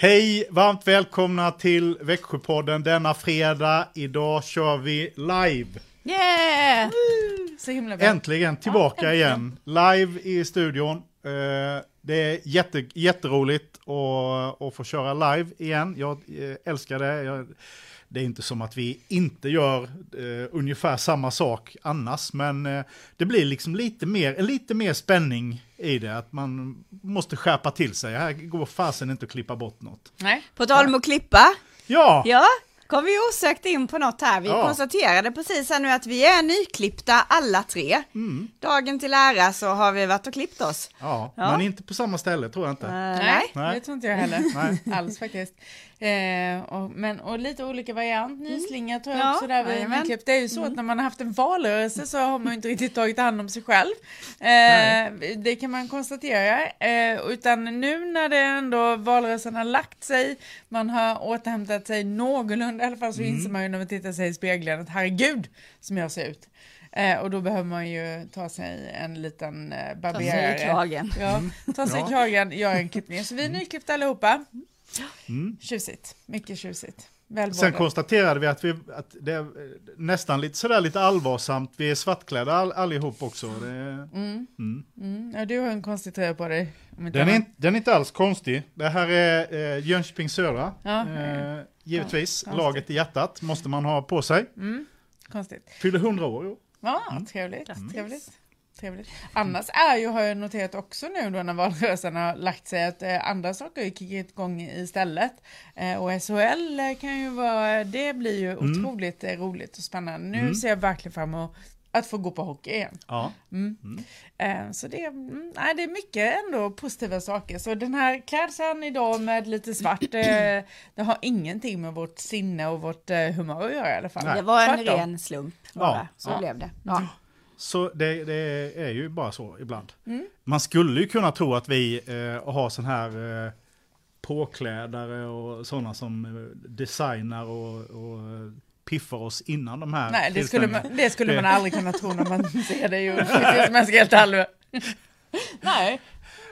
Hej, varmt välkomna till Växjöpodden denna fredag. Idag kör vi live. Yeah! Så himla bra. Äntligen tillbaka ja, igen. Live i studion. Eh, det är jätte, jätteroligt att, att få köra live igen. Jag eh, älskar det. Jag, det är inte som att vi inte gör eh, ungefär samma sak annars, men eh, det blir liksom lite mer, lite mer spänning i det, att man måste skärpa till sig. Här går fasen inte att klippa bort något. Nej. På tal om att klippa. Ja! Ja, kom vi osökt in på något här. Vi ja. konstaterade precis här nu att vi är nyklippta alla tre. Mm. Dagen till ära så har vi varit och klippt oss. Ja, ja. men inte på samma ställe tror jag inte. Uh, nej, nej, det tror inte jag heller. Alls faktiskt. Eh, och, men, och lite olika variant, mm. nyslinga tror jag ja, också där vid nyklipp. Det är ju så mm. att när man har haft en valrörelse så har man ju inte riktigt tagit hand om sig själv. Eh, det kan man konstatera. Eh, utan nu när det ändå valrörelsen har lagt sig, man har återhämtat sig någorlunda i alla fall så mm. inser man ju när man tittar sig i spegeln att herregud som jag ser ut. Eh, och då behöver man ju ta sig en liten eh, barberare. Ta sig i kragen. Ja, mm. ta sig i kragen, göra en klippning. Så vi är nyklippta allihopa. Mm. Tjusigt, mycket tjusigt. Välmående. Sen konstaterade vi att, vi att det är nästan lite sådär lite allvarsamt. Vi är svartklädda all, allihop också. Det, mm. Mm. Mm. Ja, du har en konstig tröja på dig. Den är, den är inte alls konstig. Det här är eh, Jönköping Södra. Ja. Eh, givetvis, ja, laget i hjärtat måste man ha på sig. Mm. Konstigt. Fyller 100 år i år. Ja, mm. trevligt. trevligt. Trevligt. Annars är ju, har jag noterat också nu då när valrörelsen har lagt sig, att eh, andra saker har kickat igång istället. Eh, och SHL kan ju vara, det blir ju mm. otroligt eh, roligt och spännande. Nu mm. ser jag verkligen fram emot att få gå på hockey igen. Ja. Mm. Mm. Eh, så det, mm, nej, det är mycket ändå positiva saker. Så den här klädseln idag med lite svart, eh, det har ingenting med vårt sinne och vårt eh, humör att göra i alla fall. Nej. Det var en Tvärtom. ren slump bara, ja. så ja. blev det. Ja. Så det, det, är ju bara så ibland. Mm. Man skulle ju kunna tro att vi eh, har sån här eh, påklädare och sådana som eh, designar och, och piffar oss innan de här Nej, det skulle, man, det skulle man aldrig kunna tro när man ser det ju. Som jag ska helt ärlig. Nej.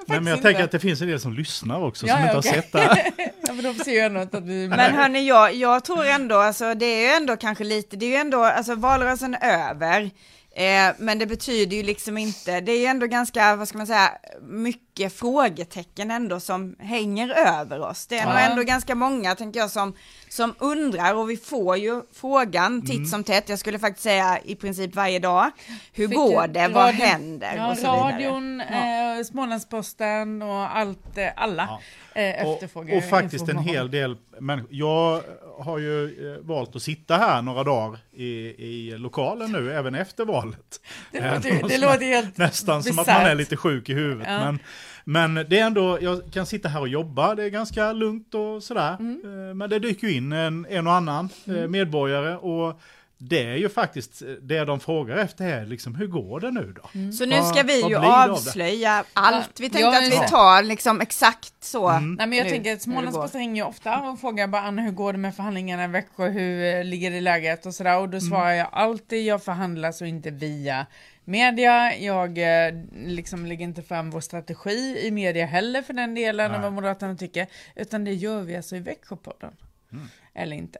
Nej, men jag tänker att det finns en del som lyssnar också, ja, som ja, inte okay. har sett det här. ja, men de ser ju att vi... Men hörni, jag, jag tror ändå, alltså det är ju ändå kanske lite, det är ju ändå, alltså valrörelsen är över. Eh, men det betyder ju liksom inte, det är ju ändå ganska, vad ska man säga, mycket frågetecken ändå som hänger över oss. Det är ja. nog ändå ganska många, tänker jag, som, som undrar och vi får ju frågan titt mm. som tätt, jag skulle faktiskt säga i princip varje dag. Hur Fick går det, vad händer? Ja, och så radion, eh, Smålandsposten och allt, eh, alla. Ja eh, efterfrågar och, och faktiskt en hel del människor. Jag har ju eh, valt att sitta här några dagar i, i lokalen nu, även efter valet. Det låter, det låter helt Nästan bizarrt. som att man är lite sjuk i huvudet. Ja. Men, men det är ändå, jag kan sitta här och jobba, det är ganska lugnt och sådär. Mm. Eh, men det dyker ju in en, en och annan eh, mm. medborgare och det är ju faktiskt det de frågar efter här, liksom, hur går det nu då? Mm. Så nu ska vi ju avslöja allt. Vi tänkte ja, att vi tar liksom exakt så. Mm. Nej men jag nu, tänker att Smålandsposten ringer ju ofta och frågar bara Anna hur går det med förhandlingarna i Växjö, hur eh, ligger det i läget och sådär och då mm. svarar jag alltid jag förhandlar så inte via media, jag eh, liksom lägger inte fram vår strategi i media heller för den delen av vad Moderaterna tycker, utan det gör vi alltså i Växjöpodden. Mm. Eller inte.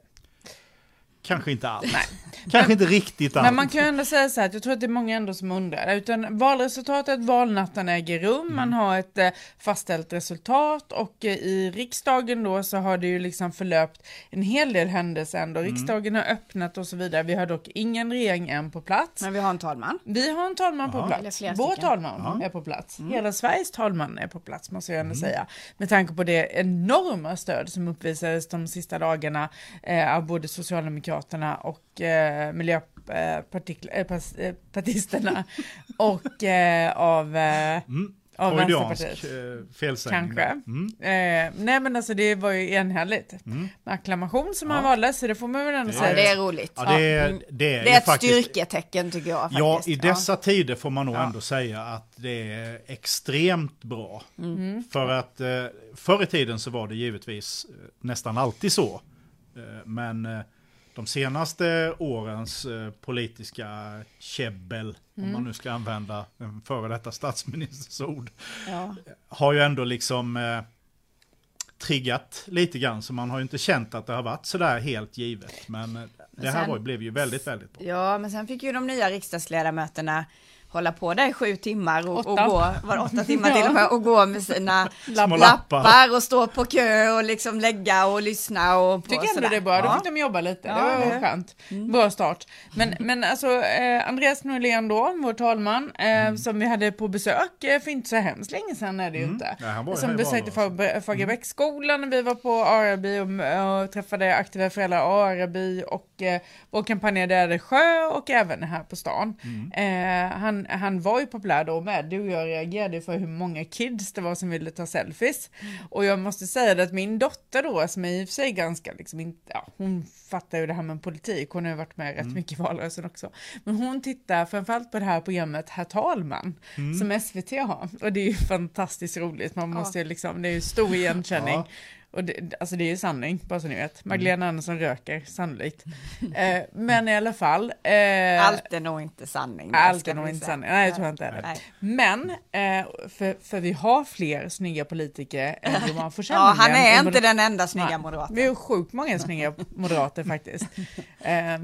Kanske inte allt. Nej. Kanske inte riktigt allt. Men man kan ju ändå säga så här att jag tror att det är många ändå som undrar. Utan valresultatet, valnatten äger rum, mm. man har ett eh, fastställt resultat och eh, i riksdagen då så har det ju liksom förlöpt en hel del händelser ändå. Mm. Riksdagen har öppnat och så vidare. Vi har dock ingen regering än på plats. Men vi har en talman. Vi har en talman ja. på plats. Vår talman ja. är på plats. Mm. Hela Sveriges talman är på plats måste jag ändå mm. säga. Med tanke på det enorma stöd som uppvisades de sista dagarna eh, av både Socialdemokraterna Socialdemokraterna och eh, Miljöpartisterna eh, eh och eh, av eh, mm. Av Vänsterpartiet. Eh, felsägning. Kanske. Mm. Eh, nej men alltså det var ju enhälligt. Mm. Med acklamation som ja. han valde, så det får man väl ändå säga. Ja, det är roligt. Ja, det, är, mm. det, är, det är ett faktiskt, styrketecken tycker jag. Faktiskt. Ja, i dessa ja. tider får man nog ändå säga att det är extremt bra. Mm. För att eh, förr i tiden så var det givetvis nästan alltid så. Men eh, de senaste årens eh, politiska käbbel, mm. om man nu ska använda en före detta statsministers ord, ja. har ju ändå liksom eh, triggat lite grann så man har ju inte känt att det har varit sådär helt givet. Men eh, det här var, blev ju väldigt, väldigt bra. Ja, men sen fick ju de nya riksdagsledamöterna hålla på där i sju timmar och, och gå, var åtta timmar till och med, och gå med sina lappar. lappar och stå på kö och liksom lägga och lyssna och på Tycker ändå det är bra, då fick de jobba lite, ja, det var det. skönt. Mm. Bra start. Men, men alltså eh, Andreas Norlén då, vår talman, eh, mm. som vi hade på besök eh, för inte så hemskt länge sedan är det ju mm. inte. Ja, som besökte Fagerbäcksskolan, mm. vi var på Araby och, och träffade aktiva föräldrar Araby och eh, vår kampanj Sjö och även här på stan. Mm. Han han, var ju populär då med, du och jag reagerade för hur många kids det var som ville ta selfies. Mm. Och jag måste säga att min dotter då, som är i och för sig ganska, liksom, inte, ja, hon fattar ju det här med politik, hon har ju varit med mm. rätt mycket i valrörelsen också. Men hon tittar framförallt på det här programmet Herr talman, mm. som SVT har. Och det är ju fantastiskt roligt, man måste ju liksom, det är ju stor igenkänning. ja. Och det, alltså det är ju sanning, bara så ni vet. Magdalena mm. Andersson röker, sannolikt. Eh, men i alla fall. Eh, allt är nog inte sanning. Allt är nog inte sanning, nej jag tror inte det. Men, eh, för, för vi har fler snygga politiker än Johan Forssell. ja, han är inte den enda snygga moderaten. Vi har sjukt många snygga moderater faktiskt. Eh,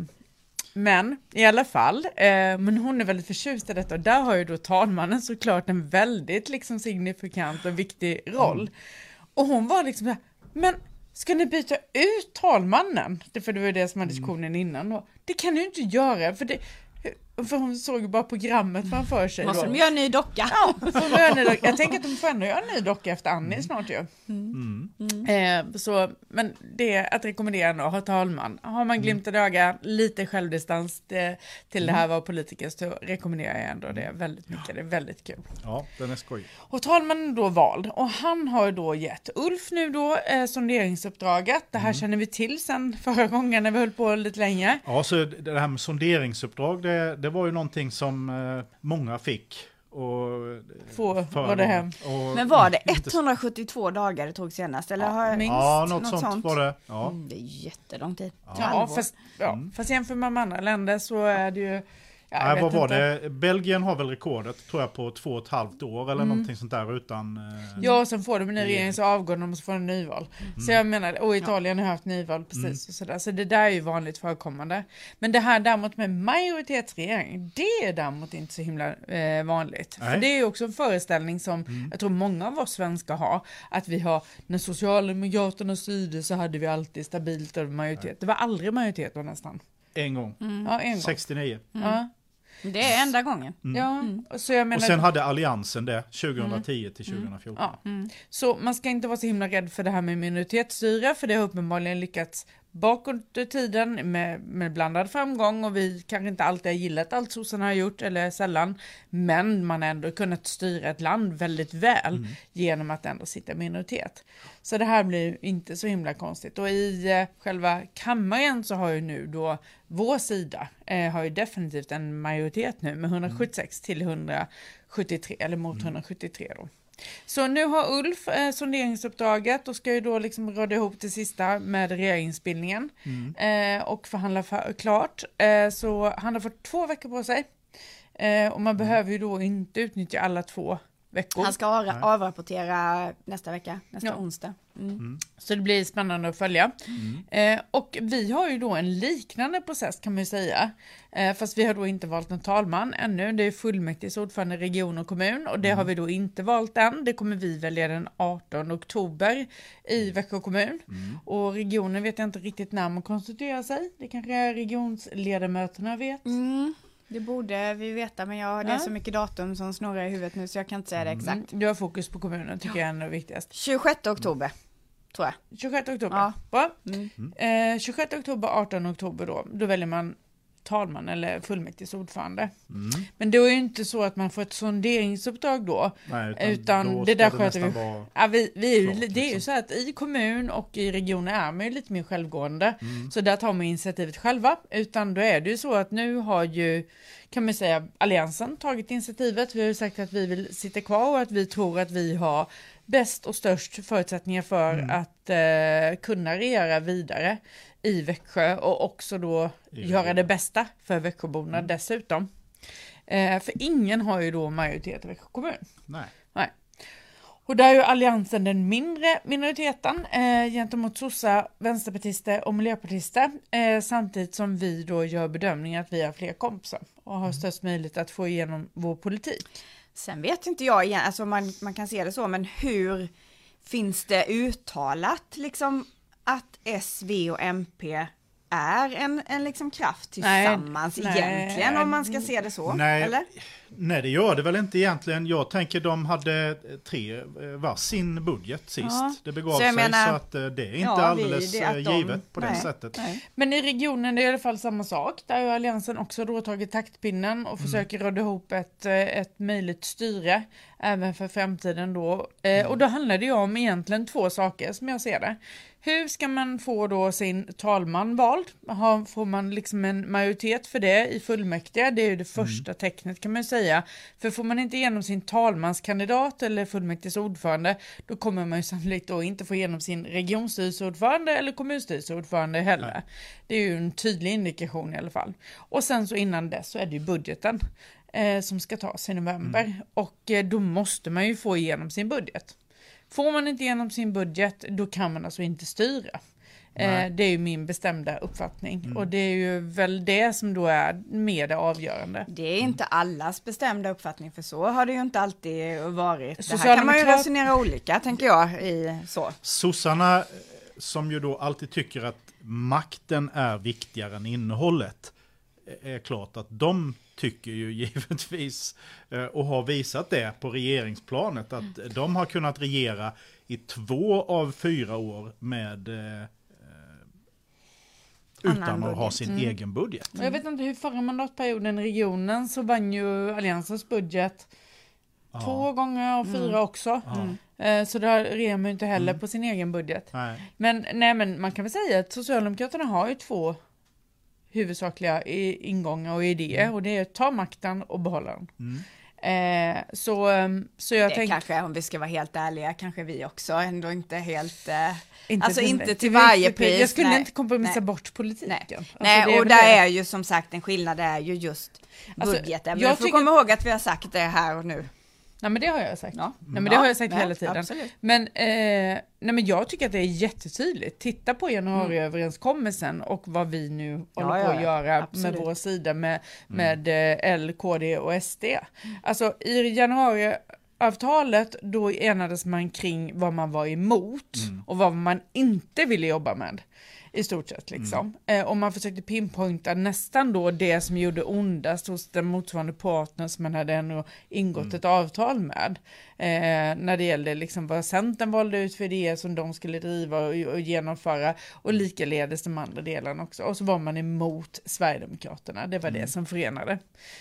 men i alla fall, eh, men hon är väldigt förtjust i detta och där har ju då talmannen såklart en väldigt liksom signifikant och viktig roll. Mm. Och hon var liksom så här, men ska ni byta ut talmannen? För det var det som var diskussionen innan då. Det kan ni ju inte göra, för det, för hon såg ju bara programmet framför sig. Måste de göra en ny docka? Ja, en ny docka. jag tänker att de får ändå göra en ny docka efter Annie mm. snart ju. Mm. Mm. Eh, så, men det är att rekommendera ändå, ha talman. Har man glimten i ögat, lite självdistans det, till det här var politiker så rekommenderar jag ändå det väldigt mycket. Det är väldigt kul. Ja, den är skoj. Och talmannen är då vald och han har då gett Ulf nu då eh, sonderingsuppdraget. Det här mm. känner vi till sen förra gången när vi höll på lite länge. Ja, så det här med sonderingsuppdrag, det, det var ju någonting som eh, många fick. Och Få var det hem. Och, Men var det 172 dagar det tog senast? Eller ja, minst, ja något, något sånt, sånt, var det. Ja. Mm, det är jättelång tid. Ja, ja fast, ja, mm. fast jämför man med andra länder så är det ju Ja, Nej, vad var inte. det? Belgien har väl rekordet tror jag på två och ett halvt år eller mm. någonting sånt där utan... Eh, ja, sen får de en ny regering så avgår de och så får de nyval. Mm. Så jag menar, och Italien ja. har haft nyval precis mm. och sådär. Så det där är ju vanligt förekommande. Men det här däremot med majoritetsregering, det är däremot inte så himla eh, vanligt. Nej. För det är också en föreställning som mm. jag tror många av oss svenskar har. Att vi har, när Socialdemokraterna styrde så hade vi alltid stabilt majoritet. Nej. Det var aldrig majoritet då nästan. En gång. Mm. Ja, en gång. 69. Ja. Det är enda gången. Mm. Ja, mm. så jag menar, och sen hade alliansen det 2010 mm. till 2014. Ja. Mm. Så man ska inte vara så himla rädd för det här med minoritetsstyre för det har uppenbarligen lyckats bakåt i tiden med, med blandad framgång och vi kanske inte alltid har gillat allt sossarna har gjort eller sällan. Men man har ändå kunnat styra ett land väldigt väl mm. genom att ändå sitta i minoritet. Så det här blir inte så himla konstigt och i eh, själva kammaren så har ju nu då vår sida eh, har ju definitivt en majoritet nu med 176 mm. till 173 eller mot mm. 173 då. Så nu har Ulf eh, sonderingsuppdraget och ska ju då liksom råda ihop det sista med regeringsbildningen mm. eh, och förhandla för, klart. Eh, så han har fått två veckor på sig eh, och man mm. behöver ju då inte utnyttja alla två veckor. Han ska avrapportera nästa vecka, nästa ja. onsdag. Mm. Mm. Så det blir spännande att följa. Mm. Eh, och vi har ju då en liknande process kan man ju säga. Eh, fast vi har då inte valt en talman ännu. Det är fullmäktiges ordförande region och kommun och det har mm. vi då inte valt än. Det kommer vi välja den 18 oktober i mm. Växjö kommun. Mm. Och regionen vet jag inte riktigt när man konstituerar sig. Det kanske regionsledamöterna vet. Det borde vi veta men jag, det är så mycket datum som snurrar i huvudet nu så jag kan inte säga det exakt. Mm, du har fokus på kommunen tycker jag är viktigast. 26 oktober. Tror jag. 26 oktober, ja. bra. Mm. Eh, 26 oktober, 18 oktober då, då väljer man talman eller fullmäktiges ordförande. Mm. Men det är ju inte så att man får ett sonderingsuppdrag då. Nej, utan, utan det där sköter vi. Ja, vi, vi är, klart, det är ju liksom. så att i kommun och i regioner är man ju lite mer självgående. Mm. Så där tar man initiativet själva. Utan då är det ju så att nu har ju kan man säga Alliansen tagit initiativet. Vi har ju sagt att vi vill sitta kvar och att vi tror att vi har bäst och störst förutsättningar för mm. att eh, kunna regera vidare i Växjö och också då I göra det bästa för Växjöborna mm. dessutom. Eh, för ingen har ju då majoritet i Växjö kommun. Nej. Nej. Och där är ju Alliansen den mindre minoriteten eh, gentemot sossar, vänsterpartister och miljöpartister. Eh, samtidigt som vi då gör bedömningen att vi har fler kompisar och har mm. störst möjlighet att få igenom vår politik. Sen vet inte jag igen, alltså man, man kan se det så, men hur finns det uttalat liksom att S, V och MP är en, en liksom kraft tillsammans nej, egentligen nej, om man ska se det så? Nej, eller? nej, det gör det väl inte egentligen. Jag tänker de hade tre eh, var sin budget sist. Ja. Det begav sig menar, så att eh, det är inte ja, alldeles vi, det eh, givet de, på nej, det sättet. Men i regionen är det i alla fall samma sak. Där har Alliansen också då tagit taktpinnen och mm. försöker råda ihop ett, ett möjligt styre även för framtiden då. Mm. Och då handlar det ju om egentligen två saker som jag ser det. Hur ska man få då sin talman vald? får man liksom en majoritet för det i fullmäktige? Det är ju det mm. första mm. tecknet kan man säga. För får man inte igenom sin talmanskandidat eller fullmäktiges ordförande, då kommer man ju sannolikt då inte få igenom sin regionstyrelseordförande eller kommunstyrelseordförande heller. Nej. Det är ju en tydlig indikation i alla fall. Och sen så innan dess så är det ju budgeten eh, som ska tas i november mm. och eh, då måste man ju få igenom sin budget. Får man inte igenom sin budget, då kan man alltså inte styra. Eh, det är ju min bestämda uppfattning mm. och det är ju väl det som då är mer det avgörande. Det är inte allas bestämda uppfattning för så har det ju inte alltid varit. Det här kan man ju resonera olika tänker jag i så. Sossarna eh, som ju då alltid tycker att makten är viktigare än innehållet är klart att de tycker ju givetvis eh, och har visat det på regeringsplanet att mm. de har kunnat regera i två av fyra år med eh, utan att ha sin mm. egen budget. Jag vet inte hur förra mandatperioden i regionen så vann ju Alliansens budget ja. två gånger och fyra mm. också. Ja. Eh, så där reger man ju inte heller mm. på sin egen budget. Nej. Men nej men man kan väl säga att Socialdemokraterna har ju två huvudsakliga ingångar och idéer mm. och det är att ta makten och behålla den. Mm. Eh, så, ehm, så jag det tänk... kanske, om vi ska vara helt ärliga, kanske vi också ändå inte helt, eh, inte alltså till, inte till, varje pris. Jag skulle nej, inte kompromissa nej. bort politiken. Nej, alltså, nej och där det. är ju som sagt en skillnad, det är ju just alltså, budgeten. Men jag får tycker... komma ihåg att vi har sagt det här och nu. Nej men det har jag sagt. Ja. Nej men det har jag sagt ja, hela tiden. Absolut. Men, eh, nej, men jag tycker att det är jättetydligt. Titta på januariöverenskommelsen och vad vi nu håller ja, på att göra absolut. med vår sida med, med mm. L, KD och SD. Alltså i januariavtalet då enades man kring vad man var emot mm. och vad man inte ville jobba med i stort sett liksom. Mm. Eh, och man försökte pinpointa nästan då det som gjorde ondast hos den motsvarande partner som man hade ändå ingått mm. ett avtal med. Eh, när det gällde liksom vad Centern valde ut för idéer som de skulle driva och, och genomföra och likaledes de andra delarna också. Och så var man emot Sverigedemokraterna, det var mm. det som förenade.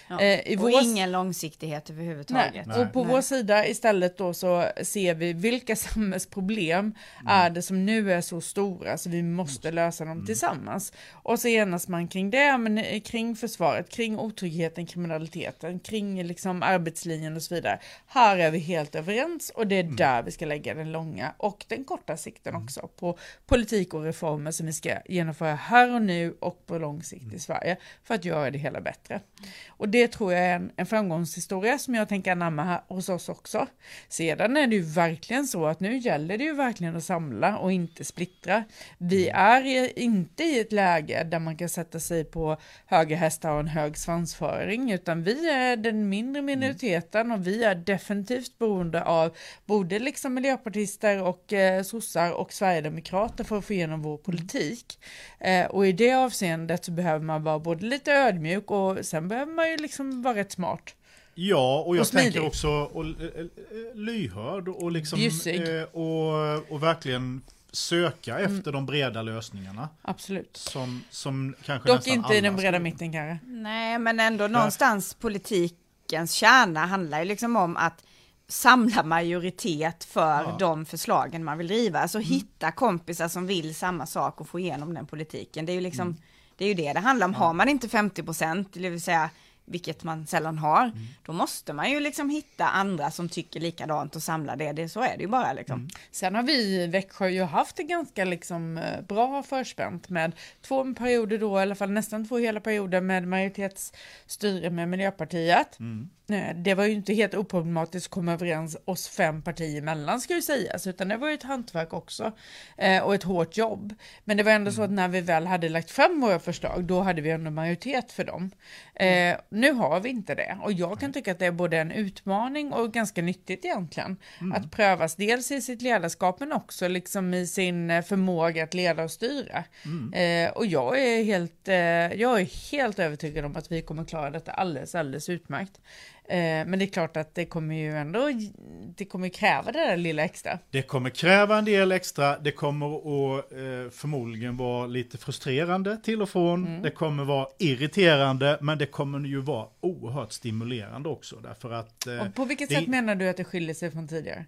Ja. Eh, och vår... ingen långsiktighet överhuvudtaget. Nej. Och på Nej. vår sida istället då så ser vi vilka samhällsproblem mm. är det som nu är så stora så vi måste lösa dem mm. tillsammans. Och så enas man kring det, men eh, kring försvaret, kring otryggheten, kriminaliteten, kring liksom arbetslinjen och så vidare. Här är vi helt överens och det är mm. där vi ska lägga den långa och den korta sikten mm. också på politik och reformer som vi ska genomföra här och nu och på lång sikt i mm. Sverige för att göra det hela bättre. Och det tror jag är en, en framgångshistoria som jag tänker anamma här hos oss också. Sedan är det ju verkligen så att nu gäller det ju verkligen att samla och inte splittra. Vi mm. Är inte i ett läge där man kan sätta sig på höga hästar och en hög svansföring, utan vi är den mindre minoriteten och vi är definitivt beroende av både liksom miljöpartister och eh, sossar och sverigedemokrater för att få igenom vår politik. Eh, och i det avseendet så behöver man vara både lite ödmjuk och sen behöver man ju liksom vara rätt smart. Ja, och jag och tänker också och, eh, eh, lyhörd och liksom eh, och, och verkligen söka mm. efter de breda lösningarna. Absolut. Som, som kanske Dock inte i den breda mitten kanske. Nej, men ändå någonstans politikens kärna handlar ju liksom om att samla majoritet för ja. de förslagen man vill driva. Alltså mm. hitta kompisar som vill samma sak och få igenom den politiken. Det är ju liksom, mm. det är ju det det handlar om. Ja. Har man inte 50 procent, det vill säga vilket man sällan har, mm. då måste man ju liksom hitta andra som tycker likadant och samla det. det så är det ju bara liksom. Mm. Sen har vi i Växjö ju haft det ganska liksom eh, bra förspänt med två perioder då, i alla fall nästan två hela perioder med majoritetsstyre med Miljöpartiet. Mm. Det var ju inte helt oproblematiskt att komma överens oss fem partier emellan ska ju sägas, utan det var ju ett hantverk också eh, och ett hårt jobb. Men det var ändå mm. så att när vi väl hade lagt fram våra förslag, då hade vi ändå majoritet för dem. Nu har vi inte det och jag kan tycka att det är både en utmaning och ganska nyttigt egentligen mm. att prövas dels i sitt ledarskap men också liksom i sin eh, förmåga att leda och styra. Mm. Eh, och jag är helt, eh, jag är helt övertygad om att vi kommer klara detta alldeles, alldeles utmärkt. Eh, men det är klart att det kommer ju ändå, det kommer kräva det där lilla extra. Det kommer kräva en del extra, det kommer att eh, förmodligen vara lite frustrerande till och från, mm. det kommer vara irriterande, men det kommer ju vara oerhört stimulerande också. Därför att, eh, och på vilket det, sätt menar du att det skiljer sig från tidigare?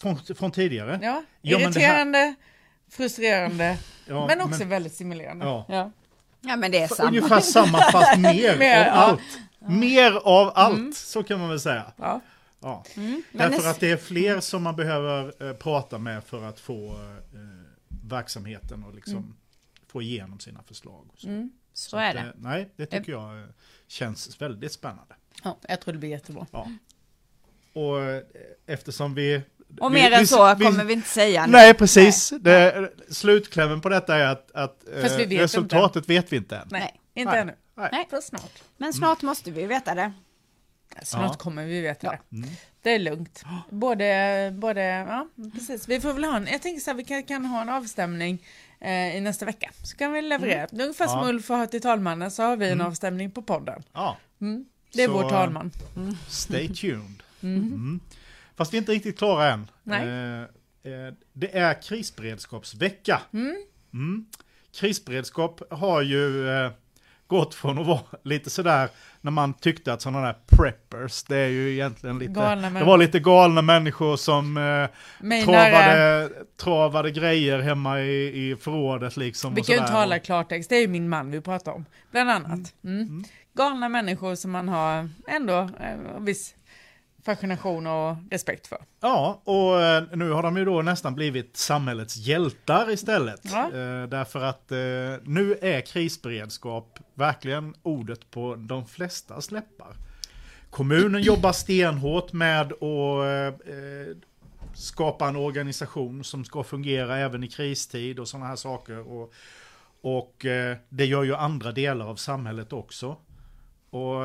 Från, från tidigare? Ja, irriterande, ja, här... frustrerande, ja, men också men, väldigt stimulerande. Ja. ja. Ja men det är samma. Ungefär samma fast mer, mer av allt. Mer av allt, mm. så kan man väl säga. Ja. Ja. Mm. Därför att det är fler som man behöver eh, prata med för att få eh, verksamheten och liksom mm. få igenom sina förslag. Så, mm. så, så, är det. det. Nej, det tycker jag eh, känns väldigt spännande. Ja, jag tror det blir jättebra. Ja. Och eh, eftersom vi och mer vi, än så vi, kommer vi inte säga. Nu. Nej, precis. Det, slutklämmen på detta är att, att eh, resultatet inte. vet vi inte än. Nej, inte nej. ännu. Nej. För snart. Men snart mm. måste vi veta det. Snart ja. kommer vi veta ja. det. Mm. Det är lugnt. Både, både, ja precis. Vi får väl ha en, jag tänker så här, vi kan, kan ha en avstämning eh, i nästa vecka. Så kan vi leverera. Mm. Ungefär som ja. Ulf har till talmannen så har vi en mm. avstämning på podden. Ja. Mm. Det är så, vår talman. Mm. Stay tuned. Mm. Fast vi är inte riktigt klara än. Nej. Eh, eh, det är krisberedskapsvecka. Krisberedskap har ju eh, gått från att vara lite sådär när man tyckte att sådana där preppers, det är ju egentligen lite, galna det var lite galna människor som eh, travade, travade grejer hemma i, i förrådet liksom. Vi kan ju tala klartext, det är ju min man vi pratar om, bland annat. Mm. Mm. Mm. Galna människor som man har ändå eh, viss fascination och respekt för. Ja, och eh, nu har de ju då nästan blivit samhällets hjältar istället. Ja. Eh, därför att eh, nu är krisberedskap verkligen ordet på de flesta släppar. Kommunen jobbar stenhårt med att skapa en organisation som ska fungera även i kristid och sådana här saker. Och, och det gör ju andra delar av samhället också. Och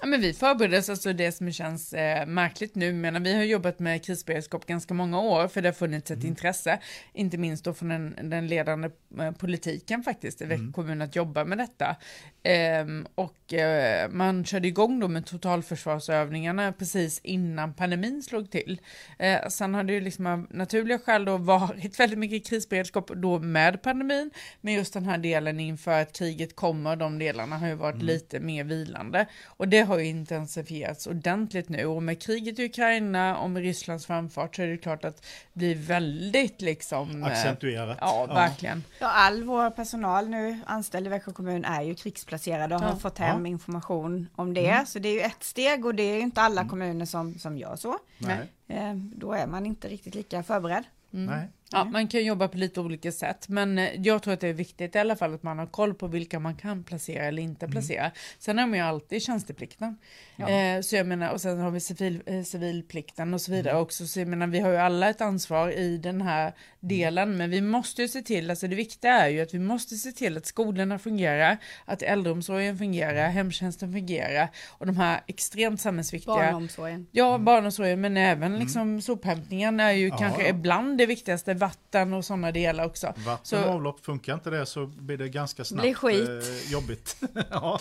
Ja, men vi förbereder oss, alltså det som känns eh, märkligt nu, men vi har jobbat med krisberedskap ganska många år, för det har funnits ett mm. intresse, inte minst då från den, den ledande eh, politiken faktiskt, i mm. kommun att jobba med detta. Eh, och eh, man körde igång då med totalförsvarsövningarna precis innan pandemin slog till. Eh, sen har det ju liksom av naturliga skäl då varit väldigt mycket krisberedskap då med pandemin, men just den här delen inför att kriget kommer, de delarna har ju varit mm. lite mer vilande. Och det har ju intensifierats ordentligt nu och med kriget i Ukraina och med Rysslands framfart så är det klart att det blir väldigt liksom eh, accentuerat. Ja, verkligen. Ja, all vår personal nu anställd i Växjö kommun är ju krigsplacerade och har fått hem ja. information om det. Mm. Så det är ju ett steg och det är ju inte alla mm. kommuner som, som gör så. Nej. Eh, då är man inte riktigt lika förberedd. Mm. Nej. Ja, man kan jobba på lite olika sätt, men eh, jag tror att det är viktigt i alla fall att man har koll på vilka man kan placera eller inte mm. placera. Mm. Sen har man ju alltid tjänsteplikten. Ja. Eh, så jag menar, och sen har vi civil, eh, civilplikten och så vidare mm. också. Så jag menar, vi har ju alla ett ansvar i den här delen, men vi måste ju se till, alltså det viktiga är ju att vi måste se till att skolorna fungerar, att äldreomsorgen fungerar, hemtjänsten fungerar och de här extremt samhällsviktiga. Barnomsorgen. Ja, mm. barnomsorgen, men även mm. liksom sophämtningen är ju ja. kanske ibland det viktigaste vatten och sådana delar också. Vatten och avlopp, funkar inte det så blir det ganska snabbt blir skit. Eh, jobbigt. ja.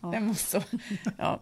Ja. Den, var så, ja,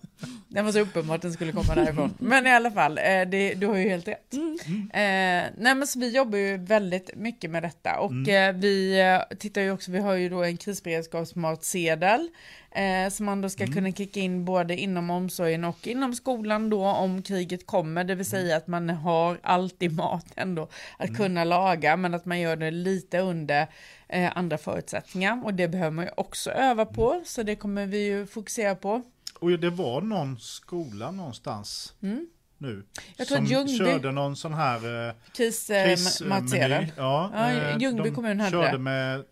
den var så uppenbart att den skulle komma därifrån. Men i alla fall, eh, det, du har ju helt rätt. Mm. Eh, nej, men så vi jobbar ju väldigt mycket med detta och mm. eh, vi eh, tittar ju också, vi har ju då en krisberedskapsmatsedel Eh, som man då ska mm. kunna kicka in både inom omsorgen och inom skolan då om kriget kommer, det vill säga mm. att man har alltid mat ändå att mm. kunna laga, men att man gör det lite under eh, andra förutsättningar och det behöver man ju också öva på, mm. så det kommer vi ju fokusera på. Och det var någon skola någonstans mm. Nu. Jag tror som Ljungby... körde någon sån här eh, krismatsedel. Kris, ja, ja, eh, Ljungby de kommun hade körde det. Med,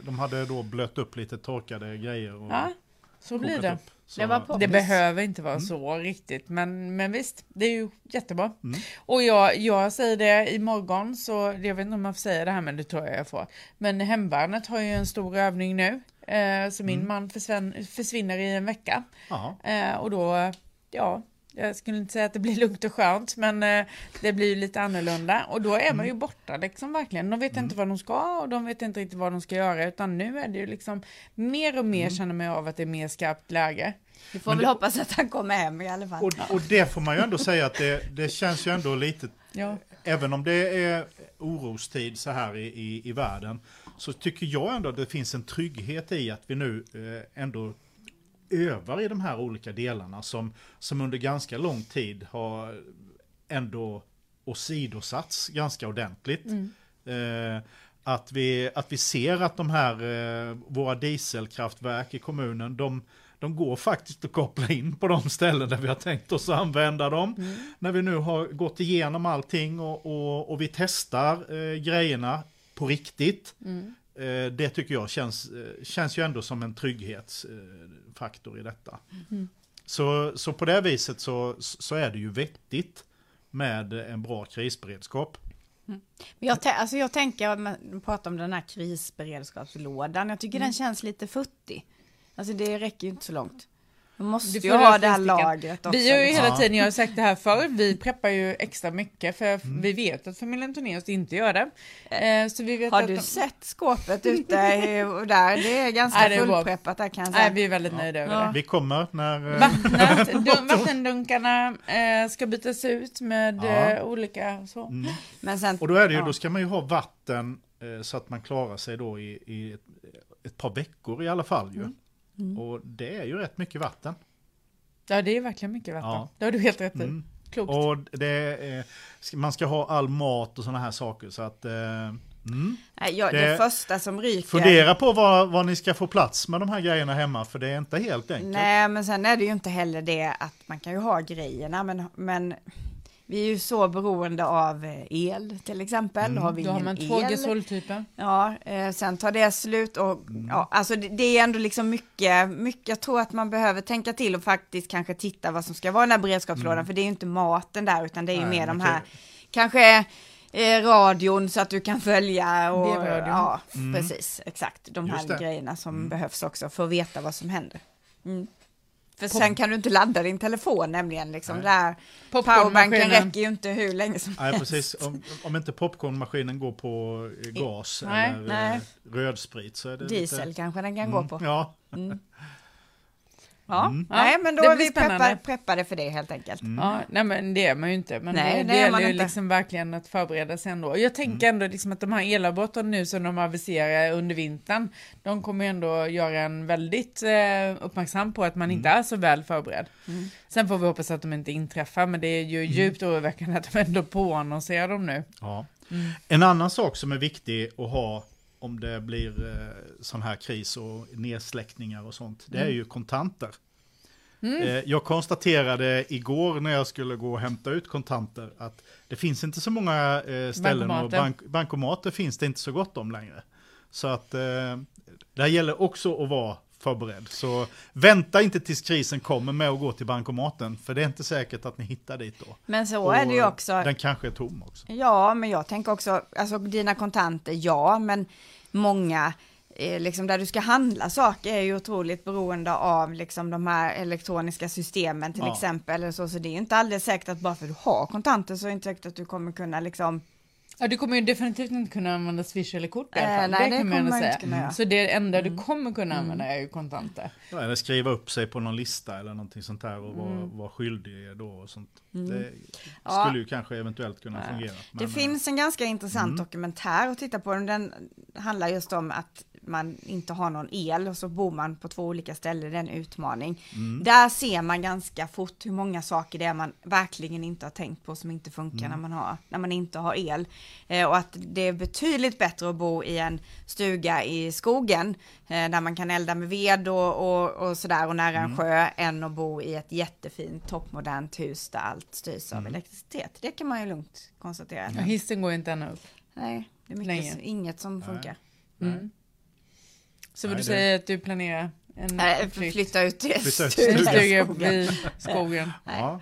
de hade då blött upp lite torkade grejer. Och ja, så blir det. Upp. Så, det, det behöver inte vara mm. så riktigt, men, men visst, det är ju jättebra. Mm. Och jag, jag säger det imorgon, så jag vet inte om man får säga det här, men det tror jag jag får. Men hemvärnet har ju en stor övning nu, eh, så min mm. man försvinner, försvinner i en vecka. Eh, och då, ja, jag skulle inte säga att det blir lugnt och skönt, men eh, det blir lite annorlunda. Och då är man ju mm. borta liksom verkligen. De vet mm. inte vad de ska och de vet inte riktigt vad de ska göra, utan nu är det ju liksom mer och mer mm. känner man av att det är mer skarpt läge. Vi får men väl det, hoppas att han kommer hem i alla fall. Och, och det får man ju ändå säga att det, det känns ju ändå lite, ja. även om det är orostid så här i, i, i världen, så tycker jag ändå att det finns en trygghet i att vi nu eh, ändå övar i de här olika delarna som, som under ganska lång tid har ändå åsidosatts ganska ordentligt. Mm. Eh, att, vi, att vi ser att de här, eh, våra dieselkraftverk i kommunen, de, de går faktiskt att koppla in på de ställen där vi har tänkt oss att använda dem. Mm. När vi nu har gått igenom allting och, och, och vi testar eh, grejerna på riktigt. Mm. Eh, det tycker jag känns, eh, känns ju ändå som en trygghetsfaktor i detta. Mm. Så, så på det viset så, så är det ju vettigt med en bra krisberedskap. Mm. Jag, alltså jag tänker, man pratar om den här krisberedskapslådan, jag tycker mm. den känns lite futtig. Alltså det räcker ju inte så långt. Måste ju ha det här lagret också. Vi har ju hela liksom. tiden, jag har sagt det här förr, vi preppar ju extra mycket för mm. vi vet att familjen Tornéus inte gör det. Eh, så vi vet har du de... sett skåpet ute där? Det är ganska Nej, det är fullpreppat där kan jag säga. Nej, vi är väldigt nöjda över det. Vi kommer när... Eh, vattendunkarna eh, ska bytas ut med ja. eh, olika så. Mm. Men sen, Och då är det ju, då ska man ju ha vatten eh, så att man klarar sig då i, i ett, ett, par veckor i alla fall ju. Mm. Mm. Och det är ju rätt mycket vatten. Ja, det är verkligen mycket vatten. Ja. Det har du helt rätt i. Mm. Klokt. Och det är, man ska ha all mat och sådana här saker så att... Eh, Mm. Ja, det, det första som ryker. Fundera på vad, vad ni ska få plats med de här grejerna hemma, för det är inte helt enkelt. Nej, men sen är det ju inte heller det att man kan ju ha grejerna, men, men vi är ju så beroende av eh, el till exempel. Mm. Har vi Då har man två gasoltyper. Ja, eh, sen tar det slut och mm. ja, alltså det, det, är ändå liksom mycket, mycket, jag tror att man behöver tänka till och faktiskt kanske titta vad som ska vara i den här beredskapslådan, mm. för det är ju inte maten där, utan det är ju Nej, mer de här, kanske eh, radion så att du kan följa och ja, mm. precis, exakt, de här grejerna som mm. behövs också för att veta vad som händer. Mm. För sen kan du inte ladda din telefon nämligen. Liksom, där powerbanken räcker ju inte hur länge som Nej, helst. Precis. Om, om inte popcornmaskinen går på gas nej, eller nej. rödsprit så är det Diesel lite... kanske den kan mm, gå på. Ja. Mm. Ja, mm. nej men då är vi preppade, preppade för det helt enkelt. Mm. Ja, nej men det är man ju inte. Men nej, det, det gäller ju liksom verkligen att förbereda sig ändå. Jag tänker mm. ändå liksom att de här elavbrotten nu som de aviserar under vintern, de kommer ändå göra en väldigt eh, uppmärksam på att man inte mm. är så väl förberedd. Mm. Sen får vi hoppas att de inte inträffar, men det är ju mm. djupt oroväckande att de ändå påannonserar dem nu. Ja. En annan sak som är viktig att ha om det blir eh, sån här kris och nedsläckningar och sånt, det är mm. ju kontanter. Mm. Eh, jag konstaterade igår när jag skulle gå och hämta ut kontanter att det finns inte så många eh, ställen bankomater. och bank, bankomater finns det inte så gott om längre. Så att eh, det gäller också att vara förberedd. Så vänta inte tills krisen kommer med att gå till bankomaten, för det är inte säkert att ni hittar dit då. Men så och är det ju också. Den kanske är tom också. Ja, men jag tänker också, alltså dina kontanter, ja, men många Eh, liksom där du ska handla saker är ju otroligt beroende av liksom de här elektroniska systemen till ja. exempel. Så, så det är inte alldeles säkert att bara för att du har kontanter så är det inte säkert att du kommer kunna liksom Ja, du kommer ju definitivt inte kunna använda Swish eller kort i alla fall. Äh, nej, det, det kommer man säga. Kunna Så det enda mm. du kommer kunna mm. använda är ju kontanter. Ja, eller skriva upp sig på någon lista eller någonting sånt här och vara, mm. vara skyldig då och sånt. Mm. Det skulle ja. ju kanske eventuellt kunna ja. fungera. Men, det finns en ganska intressant mm. dokumentär att titta på. Den handlar just om att man inte har någon el och så bor man på två olika ställen, det är en utmaning. Mm. Där ser man ganska fort hur många saker det är man verkligen inte har tänkt på som inte funkar mm. när, man har, när man inte har el. Eh, och att det är betydligt bättre att bo i en stuga i skogen eh, där man kan elda med ved och, och, och sådär och nära mm. en sjö än att bo i ett jättefint toppmodernt hus där allt styrs av mm. elektricitet. Det kan man ju lugnt konstatera. Ja, hissen går inte ända upp. Nej, det är mycket, inget som funkar. Mm. Så vad du säger att du planerar en äh, flytt. flytta ut till flytta stuga i skogen. Ja.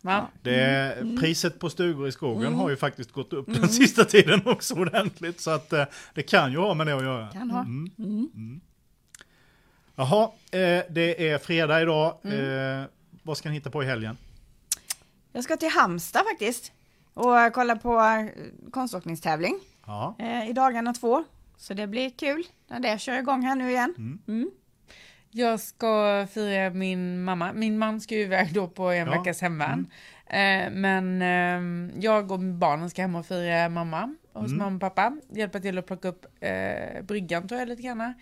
Ja. Det, priset på stugor i skogen mm. har ju faktiskt gått upp mm. den sista tiden också ordentligt. Så att eh, det kan ju ha med det att göra. Kan ha. Mm. Mm. mm. Jaha, eh, det är fredag idag. Mm. Eh, vad ska ni hitta på i helgen? Jag ska till Hamsta faktiskt och kolla på konståkningstävling ja. eh, i dagarna två. Så det blir kul när det kör igång här nu igen. Mm. Mm. Jag ska fira min mamma. Min man ska ju iväg då på en ja. veckas hemvärn. Mm. Eh, men eh, jag och barnen ska hem och fira mamma hos mm. mamma och pappa. Hjälpa till att plocka upp eh, bryggan tror jag lite grann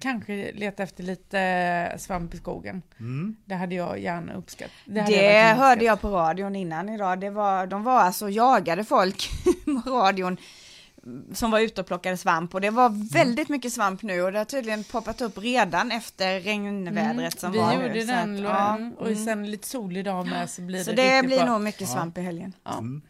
kanske leta efter lite svamp i skogen. Mm. Det hade jag gärna uppskattat. Det, det jag hörde jag på radion innan idag. Det var, de var alltså jagade folk på radion som var ute och plockade svamp och det var mm. väldigt mm. mycket svamp nu och det har tydligen poppat upp redan efter regnvädret mm. som Vi var gjorde nu. den att, ja, och mm. sen lite solig dag med så blir det Så det blir bra. nog mycket svamp ja. i helgen. Ja. Mm.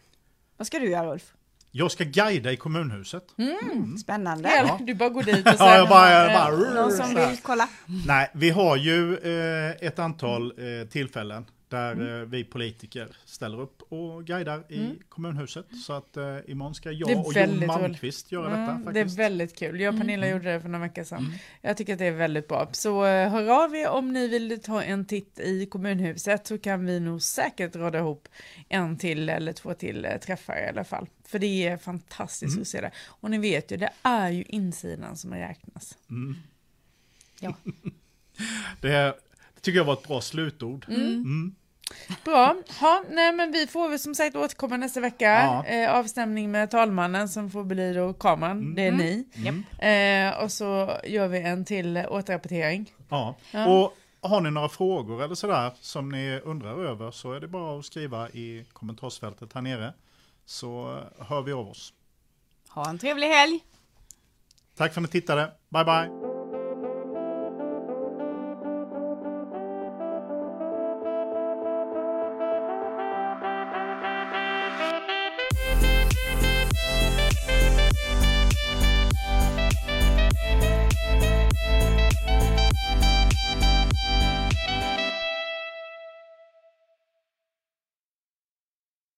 Vad ska du göra Ulf? Jag ska guida i kommunhuset. Mm. Mm. Spännande. Ja, du bara går dit och sen... ja, jag bara, jag bara, Någon som vill kolla? Nej, vi har ju eh, ett antal eh, tillfällen där mm. Eh, vi politiker ställer upp och guidar i mm. kommunhuset. Så att eh, imorgon ska jag och Jon Malmqvist göra mm, detta. Faktiskt. Det är väldigt kul. Jag och Pernilla mm. gjorde det för några veckor sedan. Mm. Jag tycker att det är väldigt bra. Så eh, hör av er om ni vill ta en titt i kommunhuset så kan vi nog säkert råda ihop en till eller två till eh, träffar i alla fall. För det är fantastiskt mm. att se det. Och ni vet ju, det är ju insidan som räknas. Mm. Ja. det, det tycker jag var ett bra slutord. Mm. Bra, ha, nej men vi får väl som sagt återkomma nästa vecka. Ja. Eh, avstämning med talmannen som får bli då kameran, mm. det är ni. Mm. Eh, och så gör vi en till återrapportering. Ja. ja. och har ni några frågor eller sådär som ni undrar över så är det bara att skriva i kommentarsfältet här nere. Så hör vi av oss. Ha en trevlig helg! Tack för att ni tittade, bye bye!